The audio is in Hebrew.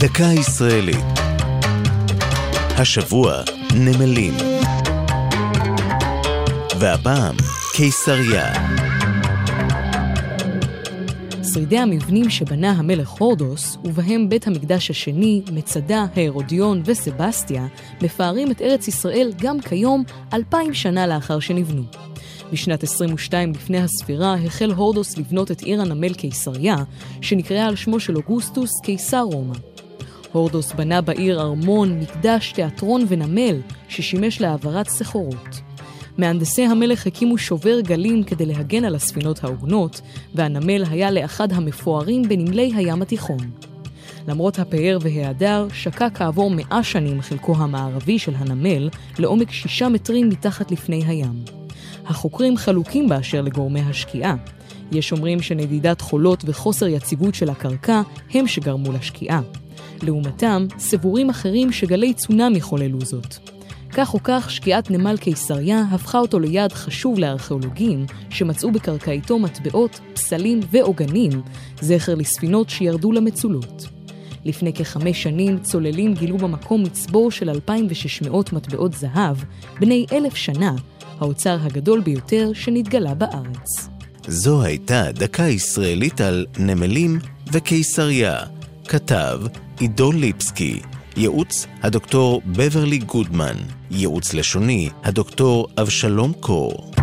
דקה ישראלית. השבוע נמלים. והפעם קיסריה. שרידי המבנים שבנה המלך הורדוס, ובהם בית המקדש השני, מצדה, ההרודיון וסבסטיה, מפארים את ארץ ישראל גם כיום, אלפיים שנה לאחר שנבנו. בשנת 22 לפני הספירה החל הורדוס לבנות את עיר הנמל קיסריה, שנקראה על שמו של אוגוסטוס קיסר רומא. הורדוס בנה בעיר ארמון, מקדש, תיאטרון ונמל, ששימש להעברת סחורות. מהנדסי המלך הקימו שובר גלים כדי להגן על הספינות ההוגנות, והנמל היה לאחד המפוארים בנמלי הים התיכון. למרות הפאר וההדר, שקע כעבור מאה שנים חלקו המערבי של הנמל לעומק שישה מטרים מתחת לפני הים. החוקרים חלוקים באשר לגורמי השקיעה. יש אומרים שנדידת חולות וחוסר יציבות של הקרקע הם שגרמו לשקיעה. לעומתם, סבורים אחרים שגלי צונאמי חוללו זאת. כך או כך, שקיעת נמל קיסריה הפכה אותו ליעד חשוב לארכיאולוגים, שמצאו בקרקעיתו מטבעות, פסלים ועוגנים, זכר לספינות שירדו למצולות. לפני כחמש שנים צוללים גילו במקום מצבור של 2,600 מטבעות זהב, בני אלף שנה, האוצר הגדול ביותר שנתגלה בארץ. זו הייתה דקה ישראלית על נמלים וקיסריה. כתב עידו ליפסקי, ייעוץ הדוקטור בברלי גודמן, ייעוץ לשוני הדוקטור אבשלום קור.